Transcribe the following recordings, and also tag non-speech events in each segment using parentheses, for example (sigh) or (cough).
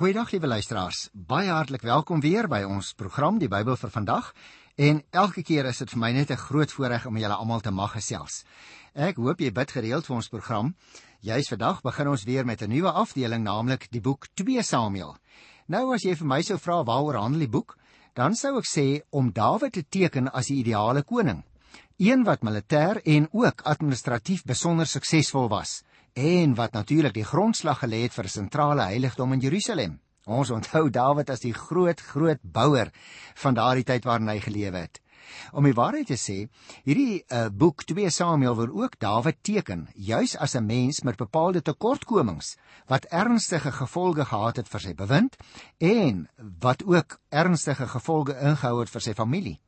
Goeiedag liewe luisteraars. Baie hartlik welkom weer by ons program Die Bybel vir vandag. En elke keer is dit vir my net 'n groot voorreg om julle almal te mag gesels. Ek hoop jy bid gereeld vir ons program. Juis vandag begin ons weer met 'n nuwe afdeling, naamlik die boek 2 Samuel. Nou as jy vir my sou vra waaroor handel die boek, dan sou ek sê om Dawid te teken as die ideale koning. Een wat militêr en ook administratief besonder suksesvol was en wat natuurlik die grondslag gelê het vir 'n sentrale heiligdom in Jerusalem. Ons onthou Dawid as die groot groot bouer van daardie tyd waarin hy gelewe het. Om die waarheid te sê, hierdie uh, boek 2 Samuel wil ook Dawid teken, juis as 'n mens met bepaalde tekortkomings wat ernstige gevolge gehad het vir sy bewind en wat ook ernstige gevolge ingehou het vir sy familie.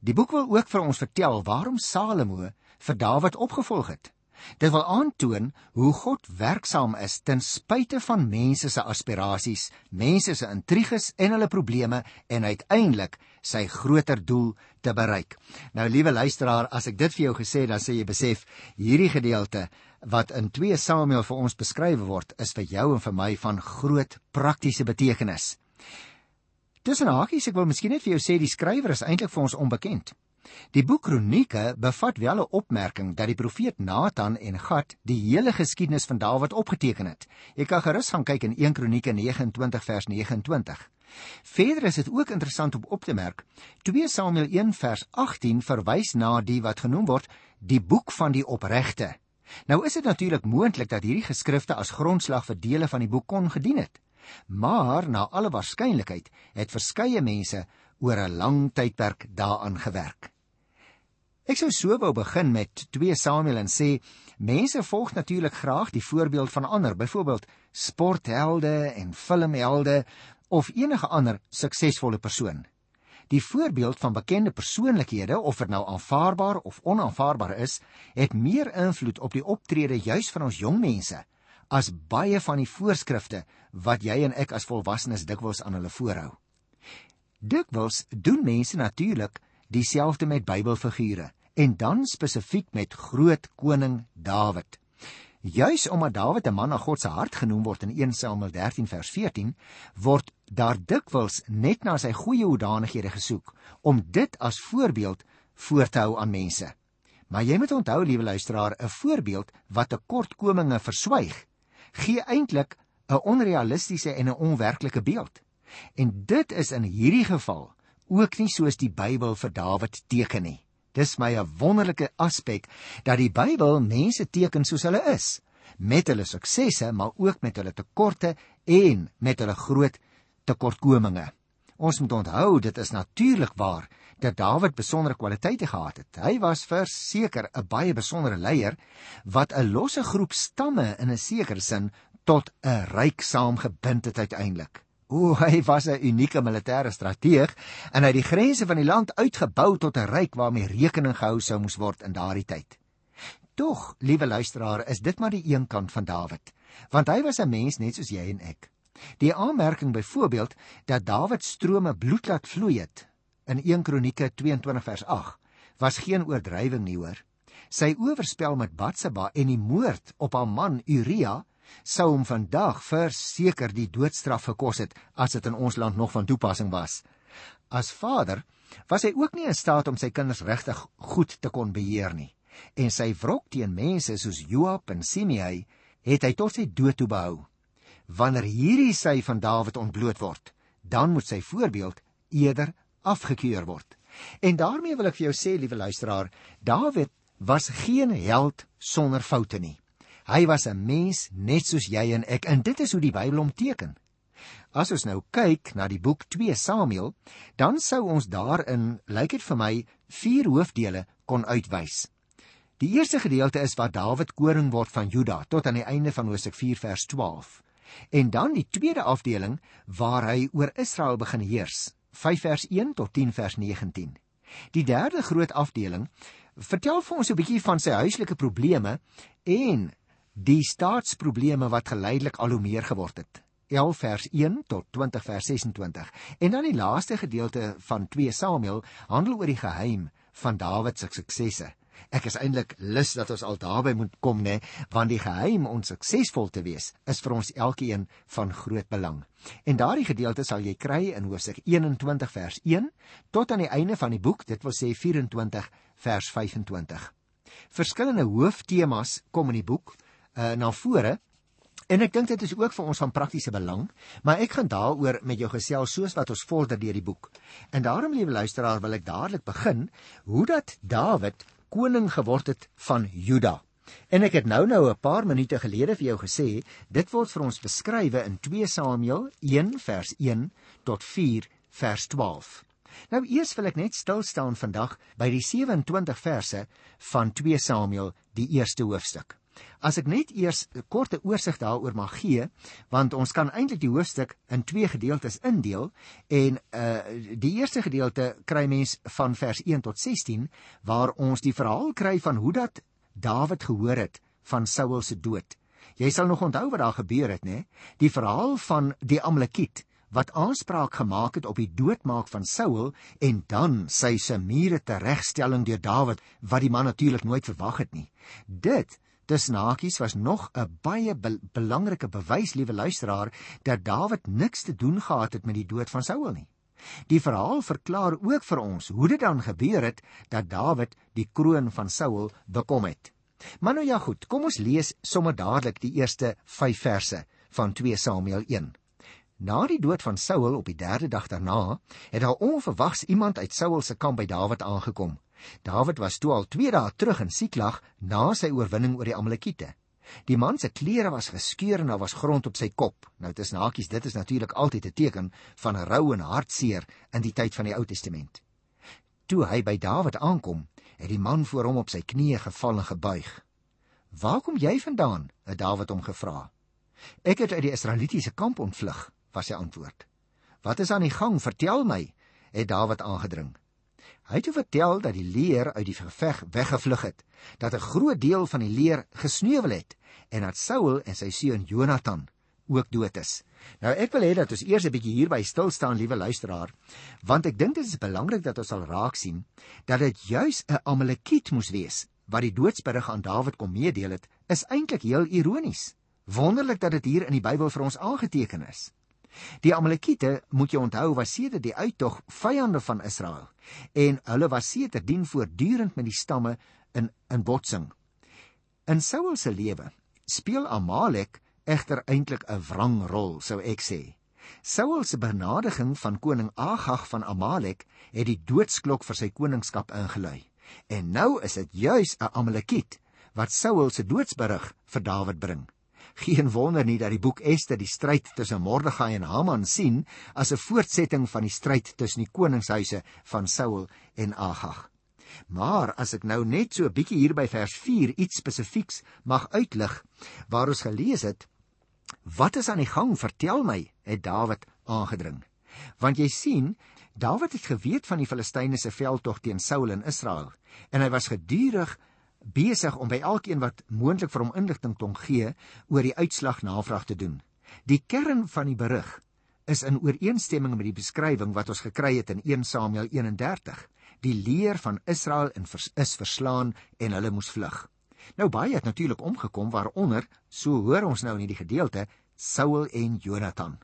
Die boek wil ook vir ons vertel waarom Salomo vir Dawid opgevolg het. Dit wil aantoon hoe God werksaam is ten spyte van mense se aspirasies, mense se intriges en hulle probleme en uiteindelik sy groter doel te bereik. Nou liewe luisteraar, as ek dit vir jou gesê het, dan sê jy besef hierdie gedeelte wat in 2 Samuel vir ons beskryf word, is vir jou en vir my van groot praktiese betekenis. Tussen hakies, ek wil miskien net vir jou sê die skrywer is eintlik vir ons onbekend. Die boek Kronieke bevat wel 'n opmerking dat die profeet Nathan en Gad die hele geskiedenis van Dawid opgeteken het. Jy kan gerus gaan kyk in 1 Kronieke 29 vers 29. Verder is dit ook interessant om op te merk, 2 Samuel 1 vers 18 verwys na die wat genoem word die boek van die opregte. Nou is dit natuurlik moontlik dat hierdie geskrifte as grondslag vir dele van die boek kon gedien het. Maar na alle waarskynlikheid het verskeie mense oor 'n lang tydperk daaraan gewerk. Ek sou so wou begin met 2 Samuel en sê mense volg natuurlik graag die voorbeeld van ander, byvoorbeeld sporthelde en filmhelde of enige ander suksesvolle persoon. Die voorbeeld van bekende persoonlikhede, of dit nou aanvaarbaar of onaanvaarbaar is, het meer invloed op die optrede juis van ons jong mense as baie van die voorskrifte wat jy en ek as volwassenes dikwels aan hulle voorhou. Dikwels doen mense natuurlik dieselfde met Bybelfigure en dan spesifiek met groot koning Dawid. Juis omdat Dawid 'n man na God se hart genoem word in 1 Samuel 13 vers 14, word daar dikwels net na sy goeie hoedanighede gesoek om dit as voorbeeld voor te hou aan mense. Maar jy moet onthou, liewe luisteraar, 'n voorbeeld wat tekortkominge verswyg, gee eintlik 'n onrealistiese en 'n onwerklike beeld. En dit is in hierdie geval ook nie soos die Bybel vir Dawid teken nie. Dis my 'n wonderlike aspek dat die Bybel mense teken soos hulle is, met hulle suksesse, maar ook met hulle tekorte en met hulle groot tekortkominge. Ons moet onthou dit is natuurlik waar dat Dawid besondere kwaliteite gehad het. Hy was verseker 'n baie besondere leier wat 'n losse groep stamme in 'n sekere sin tot 'n ryk saamgebind het uiteindelik. O, (laughs) hy was 'n unieke militêre strateeg en hy het die grense van die land uitgebou tot 'n ryk waarmee rekening gehou sou moes word in daardie tyd. Tog, liewe luisteraar, is dit maar die een kant van Dawid, want hy was 'n mens net soos jy en ek. Die aanmerking byvoorbeeld dat Dawid strome bloed laat vloei het in 1 Kronieke 22 vers 8 was geen oordrywing nie hoor. Sy oorspel met Batsheba en die moord op haar man Uria sou hom vandag verseker die doodstraf gekos het as dit in ons land nog van toepassing was. As vader was hy ook nie in staat om sy kinders regtig goed te kon beheer nie. En sy wrok teen mense soos Joab en Simei het hy tot sy dood toe behou. Wanneer hierdie sy van Dawid ontbloot word, dan moet sy voorbeeld eerder afgekeur word. En daarmee wil ek vir jou sê, liewe luisteraar, Dawid was geen held sonder foute nie. Hy was 'n mens net soos jy en ek en dit is hoe die Bybel hom teken. As ons nou kyk na die boek 2 Samuel, dan sou ons daarin, lyk dit vir my, vier hoofdele kon uitwys. Die eerste gedeelte is waar Dawid koning word van Juda tot aan die einde van Hosea 4 vers 12. En dan die tweede afdeling waar hy oor Israel begin heers, 5 vers 1 tot 10 vers 19. Die derde groot afdeling vertel vir ons 'n bietjie van sy huislike probleme en die staatsprobleme wat geleidelik al hoe meer geword het. 11 vers 1 tot 20 vers 26. En dan die laaste gedeelte van 2 Samuel handel oor die geheim van Dawid se suksesse. Ek is eintlik lus dat ons al daarby moet kom nê, want die geheim om suksesvol te wees is vir ons elkeen van groot belang. En daardie gedeelte sal jy kry in Hoofstuk 21 vers 1 tot aan die einde van die boek, dit wil sê 24 vers 25. Verskillende hooftemas kom in die boek uh, na vore En ek dink dit is ook vir ons van praktiese belang, maar ek gaan daaroor met jou gesels soos wat ons vorder deur die boek. En daarom liewe luisteraar, wil ek dadelik begin hoe dat Dawid koning geword het van Juda. En ek het nou nou 'n paar minute gelede vir jou gesê, dit word vir ons beskrywe in 2 Samuel 1 vers 1 tot 4 vers 12. Nou eers wil ek net stil staan vandag by die 27 verse van 2 Samuel, die eerste hoofstuk. As ek net eers 'n korte oorsig daaroor mag gee, want ons kan eintlik die hoofstuk in twee gedeeltes indeel en uh die eerste gedeelte kry mens van vers 1 tot 16 waar ons die verhaal kry van hoe dat Dawid gehoor het van Saul se dood. Jy sal nog onthou wat daar gebeur het, né? Die verhaal van die Amalekiet wat aanspraak gemaak het op die doodmaak van Saul en dan sy se mure teregstelling deur Dawid wat die man natuurlik nooit verwag het nie. Dit tussen hakies was nog 'n baie be belangrike bewys, liewe luisteraar, dat Dawid niks te doen gehad het met die dood van Saul nie. Die verhaal verklaar ook vir ons hoe dit dan gebeur het dat Dawid die kroon van Saul bekom het. Maar nou ja goed, kom ons lees sommer dadelik die eerste 5 verse van 2 Samuel 1. Na die dood van Saul op die 3de dag daarna, het daar onverwags iemand uit Saul se kamp by Dawid aangekom. Dawid was toe al 2 dae terug in Siklag na sy oorwinning oor die Amalekiete. Die man se klere was geskeur en daar was grond op sy kop. Nou dis nakies, dit is natuurlik altyd 'n teken van rou en hartseer in die tyd van die Ou Testament. Toe hy by Dawid aankom, het die man voor hom op sy knieë geval en gebuig. "Waar kom jy vandaan?" het Dawid hom gevra. "Ek het uit die Israelitiese kamp ontvlug," was sy antwoord. "Wat is aan die gang? Vertel my," het Dawid aangedring. Hy het vertel dat die leer uit die geveg weggevlug het, dat 'n groot deel van die leer gesneuwel het en dat Saul en sy seun Jonathan ook dood is. Nou ek wil hê dat ons eers 'n bietjie hierby stil staan, liewe luisteraar, want ek dink dit is belangrik dat ons sal raak sien dat dit juis 'n Amalekiet moes wees wat die doodsberig aan Dawid kom meedeel het, is eintlik heel ironies. Wonderlik dat dit hier in die Bybel vir ons aangeteken is. Die Amalekiete, moet jy onthou, was sedert die uittog vyande van Israel en hulle was sedertdien voortdurend met die stamme in in botsing. In Saul se lewe speel Amalek egter eintlik 'n wrangrol, sou ek sê. Saul se benadiging van koning Agag van Amalek het die doodsklok vir sy koningskap ingelui. En nou is dit juis 'n Amalekiet wat Saul se doodsberig vir Dawid bring. Geen wonder nie dat die boek Ester die stryd tussen Mordegai en Haman sien as 'n voortsetting van die stryd tussen die koningshuise van Saul en Agag. Maar as ek nou net so 'n bietjie hier by vers 4 iets spesifieks mag uitlig waar ons gelees het Wat is aan die gang? Vertel my, het Dawid aangedring. Want jy sien, Dawid het geweet van die Filistyne se veldtog teen Saul in Israel en hy was gedurig besig om by elkeen wat moontlik vir hom inligting kon gee oor die uitslag navraag te doen. Die kern van die berig is in ooreenstemming met die beskrywing wat ons gekry het in 1 Samuel 31. Die leer van Israel in vers, is verslaan en hulle moes vlug. Nou baie het natuurlik omgekom waaronder, so hoor ons nou in hierdie gedeelte, Saul en Jonathan.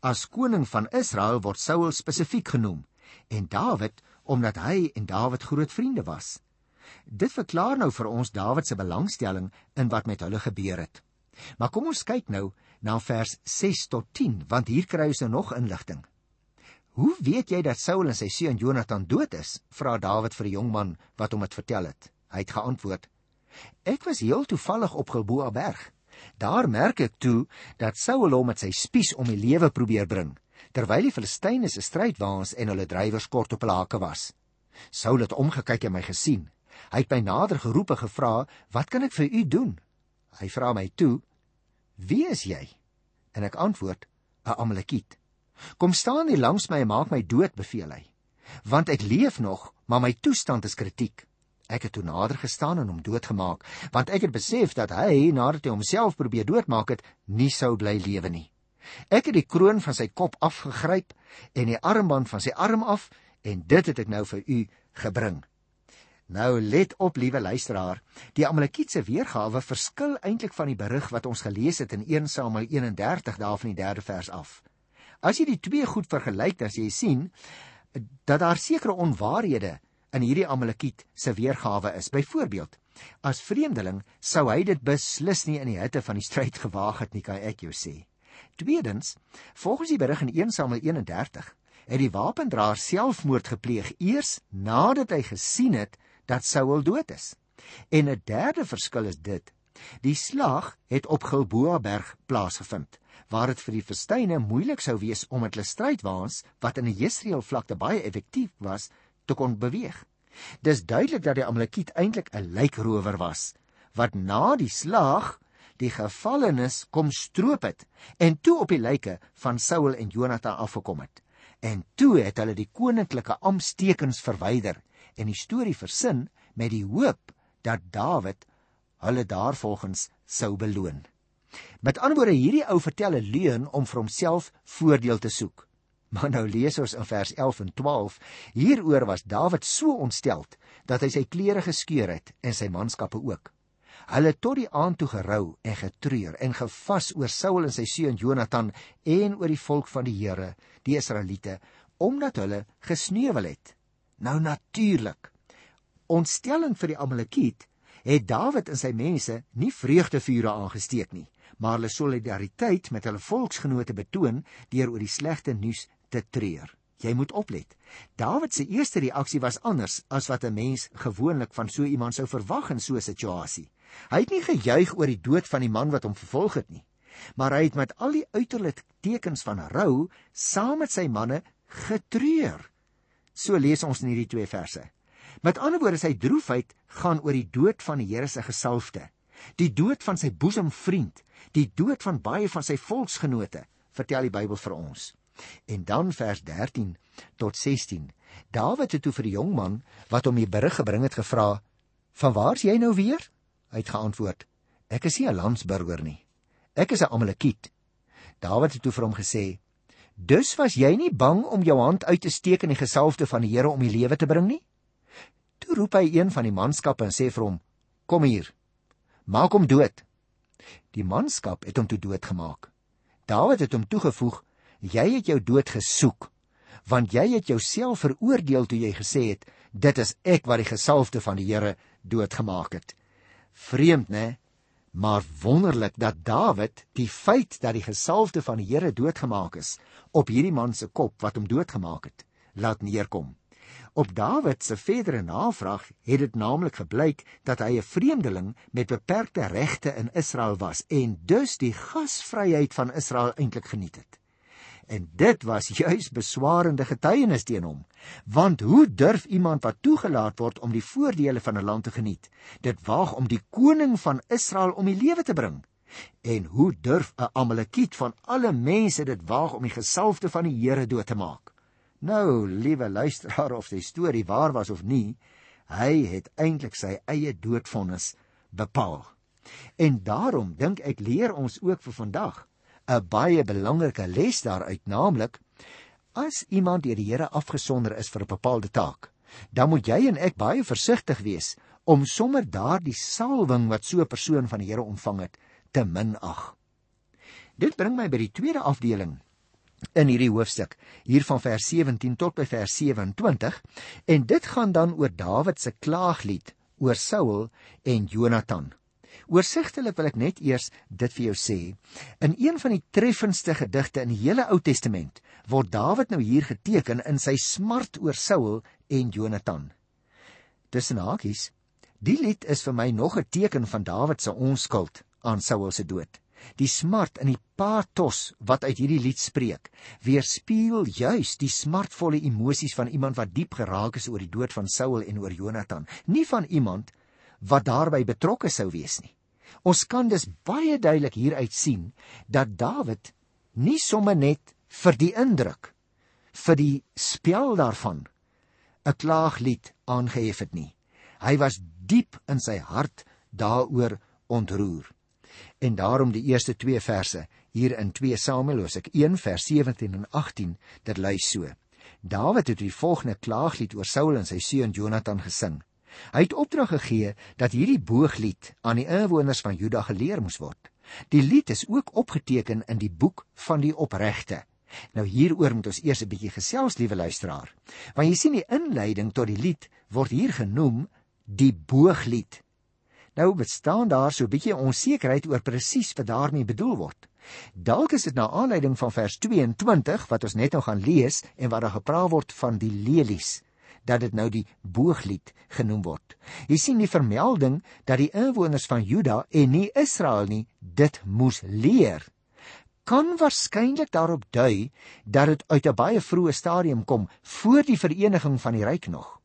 As koning van Israel word Saul spesifiek genoem en Dawid omdat hy en Dawid groot vriende was. Dit verklaar nou vir ons Dawid se belangstelling in wat met hulle gebeur het. Maar kom ons kyk nou na vers 6 tot 10, want hier kry ons nou nog inligting. Hoe weet jy dat Saul en sy seun Jonathan dood is? vra Dawid vir die jong man wat hom dit vertel het. Hy het geantwoord: Ek was heel toevallig op Gilboa berg. Daar merk ek toe dat Saul hom met sy spies om die lewe probeer bring, terwyl die Filistyne se strydwaans en hulle drywers kort op hulle hake was. Saul het omgekyk en my gesien. Hy het my nader geroep en gevra, "Wat kan ek vir u doen?" Hy vra my toe, "Wie is jy?" En ek antwoord, "’n Amalekiet." "Kom staan hier langs my en maak my dood," beveel hy. "Want ek leef nog, maar my toestand is kritiek." Ek het toe nader gestaan en hom doodgemaak, want ek het besef dat hy, nadat hy homself probeer doodmaak het, nie sou bly lewe nie. Ek het die kroon van sy kop afgegryp en die armband van sy arm af en dit het ek nou vir u gebring. Nou let op, liewe luisteraar, die Amalekietse weergawe verskil eintlik van die berig wat ons gelees het in 1 Samuel 31 daar van die 3de vers af. As jy die twee goed vergelyk, dan jy sien dat daar sekere onwaarhede in hierdie Amalekiet se weergawe is. Byvoorbeeld, as vreemdeling sou hy dit beslis nie in die hitte van die stryd gewaag het nie, kan ek jou sê. Tweedens, volgens die berig in 1 Samuel 31, het die wapendraer selfmoord gepleeg eers nadat hy gesien het dat Saul dood is. En 'n derde verskil is dit: die slag het op Gilboa berg plaasgevind, waar dit vir die Filistyne moeilik sou wees om met hulle strydwaans wat in die Jesreel vlakte baie effektief was, te kon beweeg. Dis duidelik dat die Amalekiet eintlik 'n lijkrower was wat na die slag die gevallenes kom stroop het en toe op die lyke van Saul en Jonathan afgekom het. En toe het hulle die koninklike amptstekens verwyder en die storie versin met die hoop dat Dawid hulle daarvolgens sou beloon. Met ander woorde hierdie ou vertel 'n leuen om vir homself voordeel te soek. Maar nou lees ons in vers 11 en 12 hieroor was Dawid so ontsteld dat hy sy klere geskeur het en sy manskappe ook. Hulle tot die aand toe gerou en getreur en gevas oor Saul en sy seun Jonathan en oor die volk van die Here, die Israeliete, omdat hulle gesneuwel het. Nou natuurlik. Ontstelling vir die Amalekiet het Dawid en sy mense nie vreugdevure aangesteek nie, maar hulle solidariteit met hulle volksgenote betoon deur oor die slegte nuus te treur. Jy moet oplet. Dawid se eerste reaksie was anders as wat 'n mens gewoonlik van so iemand sou verwag in so 'n situasie. Hy het nie gejuig oor die dood van die man wat hom vervolg het nie, maar hy het met al die uiterlike tekens van rou saam met sy manne getreur. So lees ons in hierdie twee verse. Met ander woorde, sy droefheid gaan oor die dood van die Here se gesalfde, die dood van sy boesemvriend, die dood van baie van sy volksgenote, vertel die Bybel vir ons. En dan vers 13 tot 16. Dawid het toe vir die jong man wat hom die berig gebring het gevra: "Van waar's jy nou weer?" Hy het geantwoord: "Ek is nie 'n landsburger nie. Ek is 'n Amalekiet." Dawid het toe vir hom gesê: Dus was jy nie bang om jou hand uit te steek in die gesalfde van die Here om die lewe te bring nie? Toe roep hy een van die manskappe en sê vir hom: "Kom hier. Maak hom dood." Die manskap het hom toe doodgemaak. Dawid het hom toegevoeg: "Jy het jou dood gesoek, want jy het jouself veroordeel toe jy gesê het: Dit is ek wat die gesalfde van die Here doodgemaak het." Vreemd, né? Maar wonderlik dat Dawid die feit dat die gesalfde van die Here doodgemaak is op hierdie man se kop wat hom doodgemaak het, laat neerkom. Op Dawid se verdere navraag het dit naamlik gebleik dat hy 'n vreemdeling met beperkte regte in Israel was en dus die gasvryheid van Israel eintlik geniet het. En dit was juis beswarende getuienis teen hom. Want hoe durf iemand wat toegelaat word om die voordele van 'n land te geniet, dit waag om die koning van Israel om die lewe te bring? En hoe durf 'n Amalekiet van alle mense dit waag om die gesalfde van die Here dood te maak? Nou, liewe luisteraar of die storie waar was of nie, hy het eintlik sy eie doodvonnis bepaal. En daarom dink ek leer ons ook vir vandag 'n baie belangrike les daaruit, naamlik as iemand deur die Here afgesonder is vir 'n bepaalde taak, dan moet jy en ek baie versigtig wees om sommer daardie salwing wat so 'n persoon van die Here ontvang het, te minag. Dit bring my by die tweede afdeling in hierdie hoofstuk, hier van vers 17 tot by vers 27, en dit gaan dan oor Dawid se klaaglied oor Saul en Jonathan. Oorsigtelik wil ek net eers dit vir jou sê. In een van die treffendste gedigte in die hele Ou Testament word Dawid nou hier geteken in sy smart oor Saul en Jonathan. Tussen hakies, die lied is vir my nog 'n teken van Dawid se onskuld aan Saul se dood. Die smart in die pathos wat uit hierdie lied spreek, weerspieël juis die smartvolle emosies van iemand wat diep geraak is oor die dood van Saul en oor Jonathan, nie van iemand wat daarbey betrokke sou wees nie. Ons kan dus baie duidelik hieruit sien dat Dawid nie sommer net vir die indruk vir die spel daarvan 'n klaaglied aangehef het nie. Hy was diep in sy hart daaroor ontroer. En daarom die eerste 2 verse hier in 2 Samuel, ek 1 vers 17 en 18, dit lui so. Dawid het die volgende klaaglied oor Saul en sy seun Jonathan gesing. Hy het opdrag gegee dat hierdie booglied aan die inwoners van Juda geleer moes word. Die lied is ook opgeteken in die boek van die opregte. Nou hieroor moet ons eers 'n bietjie gesels, liewe luisteraar. Want jy sien die inleiding tot die lied word hier genoem die booglied. Nou bestaan daar so 'n bietjie onsekerheid oor presies wat daarmee bedoel word. Dalk is dit na aanleiding van vers 22 wat ons net nou gaan lees en waar daar gepraat word van die lelies dat dit nou die booglied genoem word. Jy sien die vermelding dat die inwoners van Juda en nie Israel nie dit moes leer kan waarskynlik daarop dui dat dit uit 'n baie vroeë stadium kom voor die vereniging van die ryk nog.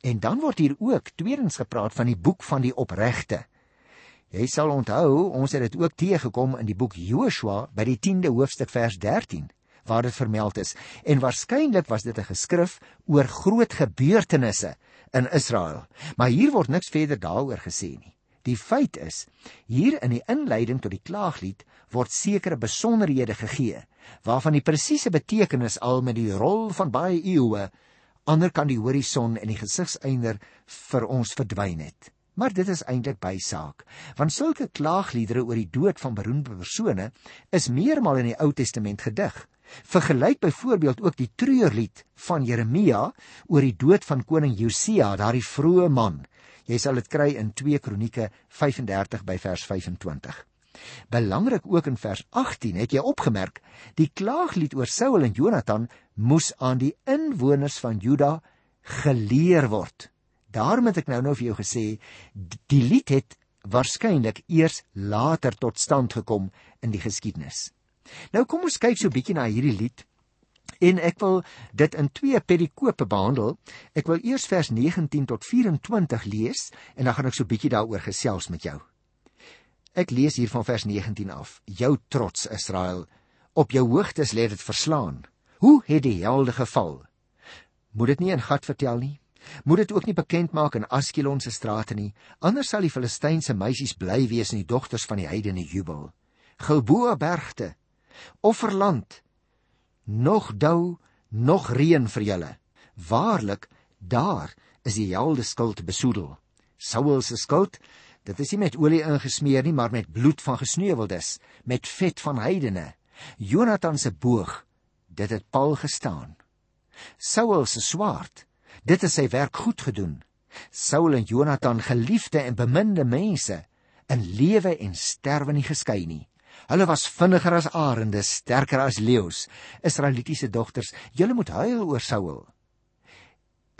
En dan word hier ook tweedens gepraat van die boek van die opregte. Jy sal onthou, ons het dit ook teëgekom in die boek Joshua by die 10de hoofstuk vers 13 waar dit vermeld is en waarskynlik was dit 'n geskrif oor groot gebeurtenisse in Israel. Maar hier word niks verder daaroor gesê nie. Die feit is, hier in die inleiding tot die klaaglied word sekere besonderhede gegee waarvan die presiese betekenis al met die rol van baie eeue ander kan die horison en die gesigseinder vir ons verdwyn het. Maar dit is eintlik bysaak, want sulke klaagliedere oor die dood van beroemde persone is meermaal in die Ou Testament gedig. Vergelyk byvoorbeeld ook die treurlied van Jeremia oor die dood van koning Josia, daardie vroeë man. Jy sal dit kry in 2 Kronieke 35 by vers 25. Belangrik ook in vers 18 het jy opgemerk, die klaaglied oor Saul en Jonathan moes aan die inwoners van Juda geleer word. Daarom het ek nou nou vir jou gesê, die lied het waarskynlik eers later tot stand gekom in die geskiedenis. Nou kom ons kyk so 'n bietjie na hierdie lied. En ek wil dit in twee perikope behandel. Ek wil eers vers 19 tot 24 lees en dan gaan ek so 'n bietjie daaroor gesels met jou. Ek lees hier van vers 19 af. Jou trots Israel, op jou hoogtes lê dit verslaan. Hoe het die helde geval? Moet dit nie in gat vertel nie? Moet dit ook nie bekend maak in Askelon se strate nie, anders sal die Filistynse meisies bly wees en die dogters van die heidene jubel. Gilboa bergte, offerland nog dou nog reën vir julle. Waarlik daar is die helde skuld besoedel. Saul se skuld dit is nie met olie ingesmeer nie maar met bloed van gesneuweldes met vet van heidene. Jonathan se boog dit het Paul gestaan. Saul se swaard dit het sy werk goed gedoen. Saul en Jonathan geliefde en beminde mense in lewe en sterwe nie geskei nie Hulle was vinniger as arende, sterker as leeu's. Israelitiese dogters, julle moet huil oor Saul.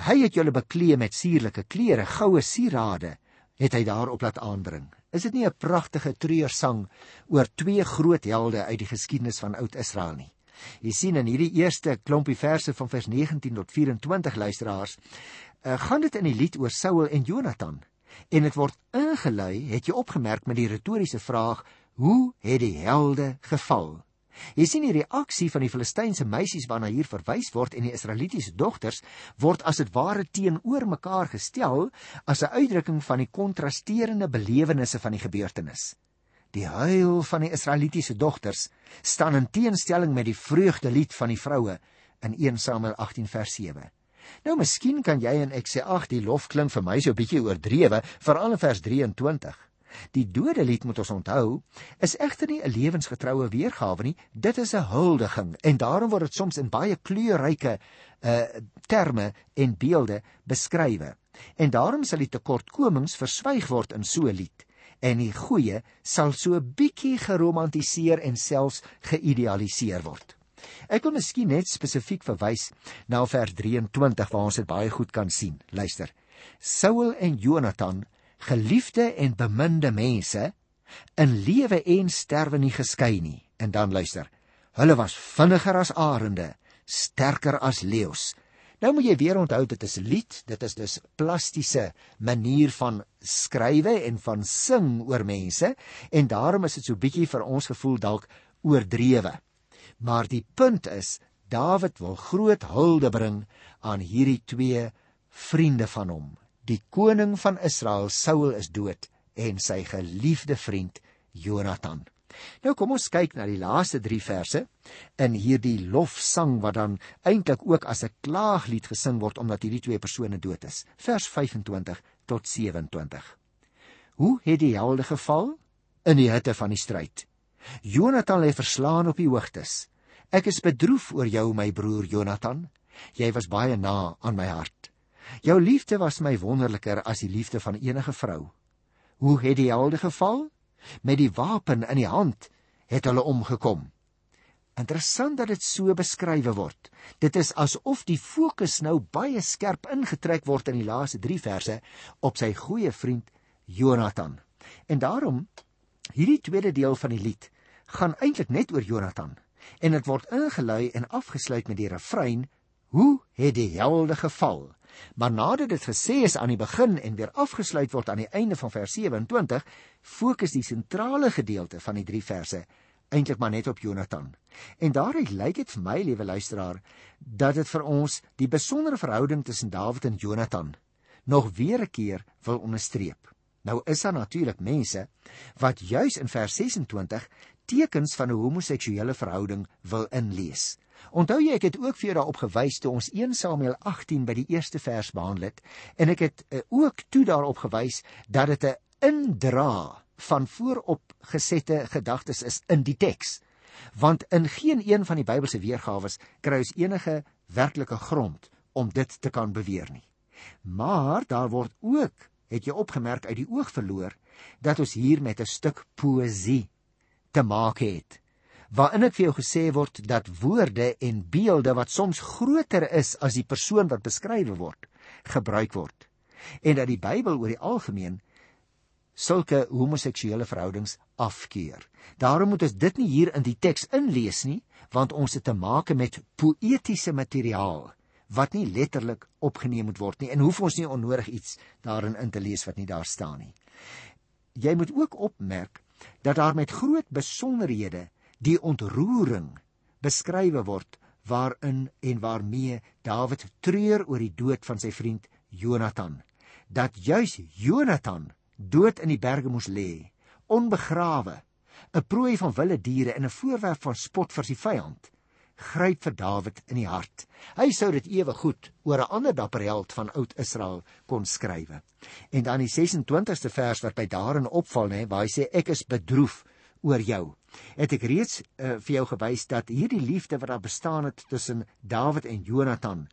Hy het julle beklee met suurlike klere, goue sierade, het hy daarop laat aandring. Is dit nie 'n pragtige treursang oor twee groot helde uit die geskiedenis van Oud-Israel nie? Jy sien in hierdie eerste klompie verse van vers 19 tot 24 luisteraars, uh, gaan dit in die lied oor Saul en Jonathan. En dit word ingelei, het jy opgemerk met die retoriese vraag Hoe het die helde geval? Jy sien die reaksie van die Filistynse meisies waarna hier verwys word en die Israelitiese dogters word as dit ware teenoor mekaar gestel as 'n uitdrukking van die kontrasterende belewennisse van die gebeurtenis. Die huil van die Israelitiese dogters staan in teenstelling met die vreugdelied van die vroue in 1 Samuel 18 vers 7. Nou miskien kan jy en ek sê ag die lof klink vir my so 'n bietjie oordrewe veral in vers 23. Die dodelied moet ons onthou, is egter nie 'n lewensgetroue weergawe nie, dit is 'n huldiging en daarom word dit soms in baie kleurryke uh terme en beelde beskryf. En daarom sal die tekortkomings verswyg word in so 'n lied en die goeie sal so bietjie geromantiseer en selfs geïdealiseer word. Ek wil miskien net spesifiek verwys na vers 23 waar ons dit baie goed kan sien. Luister. Saul en Jonathan geliefde en beminde mense in lewe en sterwe nie geskei nie. En dan luister. Hulle was vinniger as arende, sterker as leeu's. Nou moet jy weer onthou dit is lied, dit is dus plastiese manier van skrywe en van sing oor mense en daarom is dit so bietjie vir ons gevoel dalk oordrewe. Maar die punt is Dawid wil groot hulde bring aan hierdie twee vriende van hom, Die koning van Israel, Saul, is dood en sy geliefde vriend Jonathan. Nou kom ons kyk na die laaste 3 verse in hierdie lofsang wat dan eintlik ook as 'n klaaglied gesing word omdat hierdie twee persone dood is. Vers 25 tot 27. Hoe het die helde geval in die hitte van die stryd? Jonathan lê verslaan op die hoogtes. Ek is bedroef oor jou my broer Jonathan. Jy was baie na aan my hart. Jou liefde was my wonderliker as die liefde van enige vrou. Hoe het die helde geval? Met die wapen in die hand het hulle omgekom. Interessant dat dit so beskrywe word. Dit is asof die fokus nou baie skerp ingetrek word in die laaste 3 verse op sy goeie vriend Jonathan. En daarom hierdie tweede deel van die lied gaan eintlik net oor Jonathan en dit word ingelei en afgesluit met die refrein Hoe het die helde geval? Maar nadat dit gesê is aan die begin en weer afgesluit word aan die einde van vers 27, fokus die sentrale gedeelte van die 3 verse eintlik maar net op Jonathan. En daaruit lyk dit vir my, liewe luisteraar, dat dit vir ons die besondere verhouding tussen Dawid en Jonathan nog weer 'n keer wil onderstreep. Nou is daar natuurlik mense wat juis in vers 26 tekens van 'n homoseksuele verhouding wil inlees. Onthou jy ek het ook vir jou daarop gewys toe ons 1 Samuel 18 by die eerste vers behandel het en ek het uh, ook toe daarop gewys dat dit 'n indra van vooropgesette gedagtes is in die teks. Want in geen een van die Bybelse weergawe kry ons enige werklike grond om dit te kan beweer nie. Maar daar word ook, het jy opgemerk uit die oog verloor, dat ons hier met 'n stuk poësie te maak het waarin dit vir jou gesê word dat woorde en beelde wat soms groter is as die persoon wat beskryf word, gebruik word. En dat die Bybel oor die algemeen sulke homoseksuele verhoudings afkeer. Daarom moet ons dit nie hier in die teks inlees nie, want ons het te make met poëtiese materiaal wat nie letterlik opgeneem moet word nie en hoef ons nie onnodig iets daarin in te lees wat nie daar staan nie. Jy moet ook opmerk dat daar met groot besonderhede die ontroering beskrywe word waarin en waarmee Dawid treur oor die dood van sy vriend Jonathan. Dat juis Jonathan dood in die berge moes lê onbegrawe 'n prooi van wilde diere en 'n voorwerp van spot vir sy vyand gryp vir Dawid in die hart. Hy sou dit ewe goed oor 'n ander dapper held van oud Israel kon skrywe. En dan die 26ste vers wat by daarin opval nê waar hy sê ek is bedroef oor jou. Het ek reeds uh, vir jou gewys dat hierdie liefde wat daar bestaan het tussen Dawid en Jonathan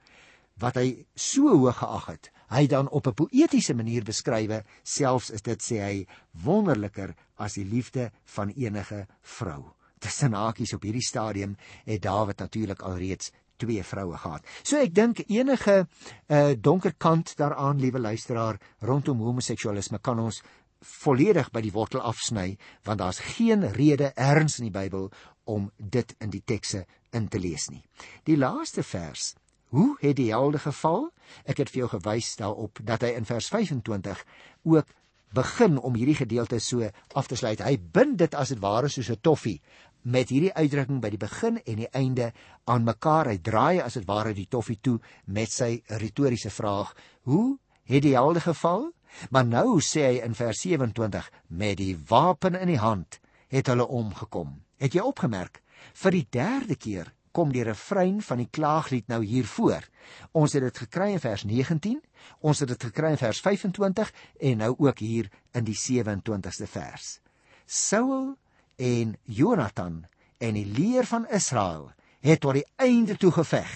wat hy so hoog geag het, hy dan op 'n poëtiese manier beskrywe, selfs is dit sê hy wonderliker as die liefde van enige vrou. Tussen hakies op hierdie stadium het Dawid natuurlik alreeds twee vroue gehad. So ek dink enige uh, donker kant daaraan, liewe luisteraar, rondom homoseksualisme kan ons volledig by die wortel afsny want daar's geen rede erns in die Bybel om dit in die tekste in te lees nie. Die laaste vers, hoe het die helde geval? Ek het vir jou gewys daarop dat hy in vers 25 ook begin om hierdie gedeelte so af te sluit. Hy bind dit as dit ware soos 'n toffie met hierdie uitdrukking by die begin en die einde aan mekaar. Hy draai as dit ware die toffie toe met sy retoriese vraag: Hoe het die helde geval? Maar nou sê hy in vers 27 met die wapen in die hand het hulle omgekom. Het jy opgemerk? Vir die derde keer kom die refrein van die klaaglied nou hier voor. Ons het dit gekry in vers 19, ons het dit gekry in vers 25 en nou ook hier in die 27ste vers. Saul en Jonathan en die leer van Israel het tot die einde toe geveg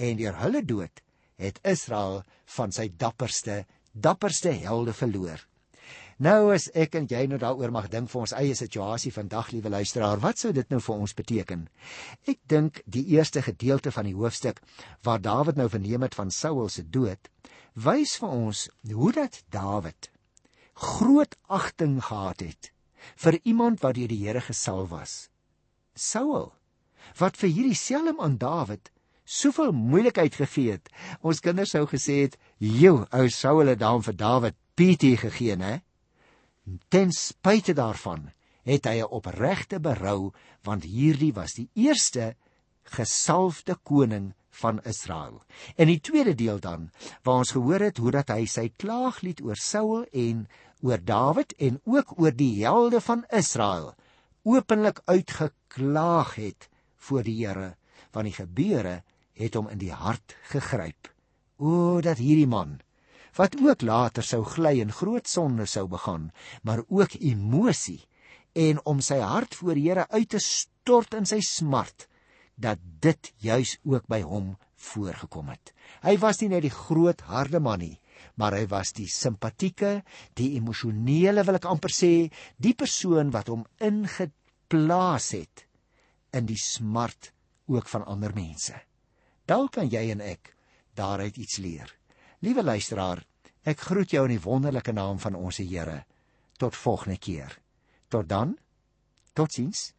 en deur hulle dood het Israel van sy dapperste dapperste helde verloor. Nou as ek en jy nou daaroor mag dink vir ons eie situasie vandag, liewe luisteraar, wat sou dit nou vir ons beteken? Ek dink die eerste gedeelte van die hoofstuk waar Dawid nou verneem het van Saul se dood, wys vir ons hoe dat Dawid groot agting gehad het vir iemand wat deur die Here gesalf was. Saul wat vir hierdie selfs aan Dawid soveel moeilikheid gegee het. Ons kinders sou gesê het, "Jo, ou sou hulle dan vir Dawid PT gegee, hè?" Ten spyte daarvan het hy 'n opregte berou want hierdie was die eerste gesalfde koning van Israel. En die tweede deel dan, waar ons gehoor het hoe dat hy sy klaaglied oor Saul en oor Dawid en ook oor die helde van Israel openlik uitgeklaag het voor die Here, want die gebeure het hom in die hart gegryp. O dat hierdie man wat ook later sou gly en groot sonde sou begaan, maar ook emosie en om sy hart voor Here uit te stort in sy smart dat dit juis ook by hom voorgekom het. Hy was nie net die groot harde man nie, maar hy was die simpatieke, die emosionele wil ek amper sê, die persoon wat hom ingeplaas het in die smart ook van ander mense. Dalk kan jy en ek daaruit iets leer. Liewe luisteraar, ek groet jou in die wonderlike naam van ons Here. Tot volgende keer. Tot dan. Totsiens.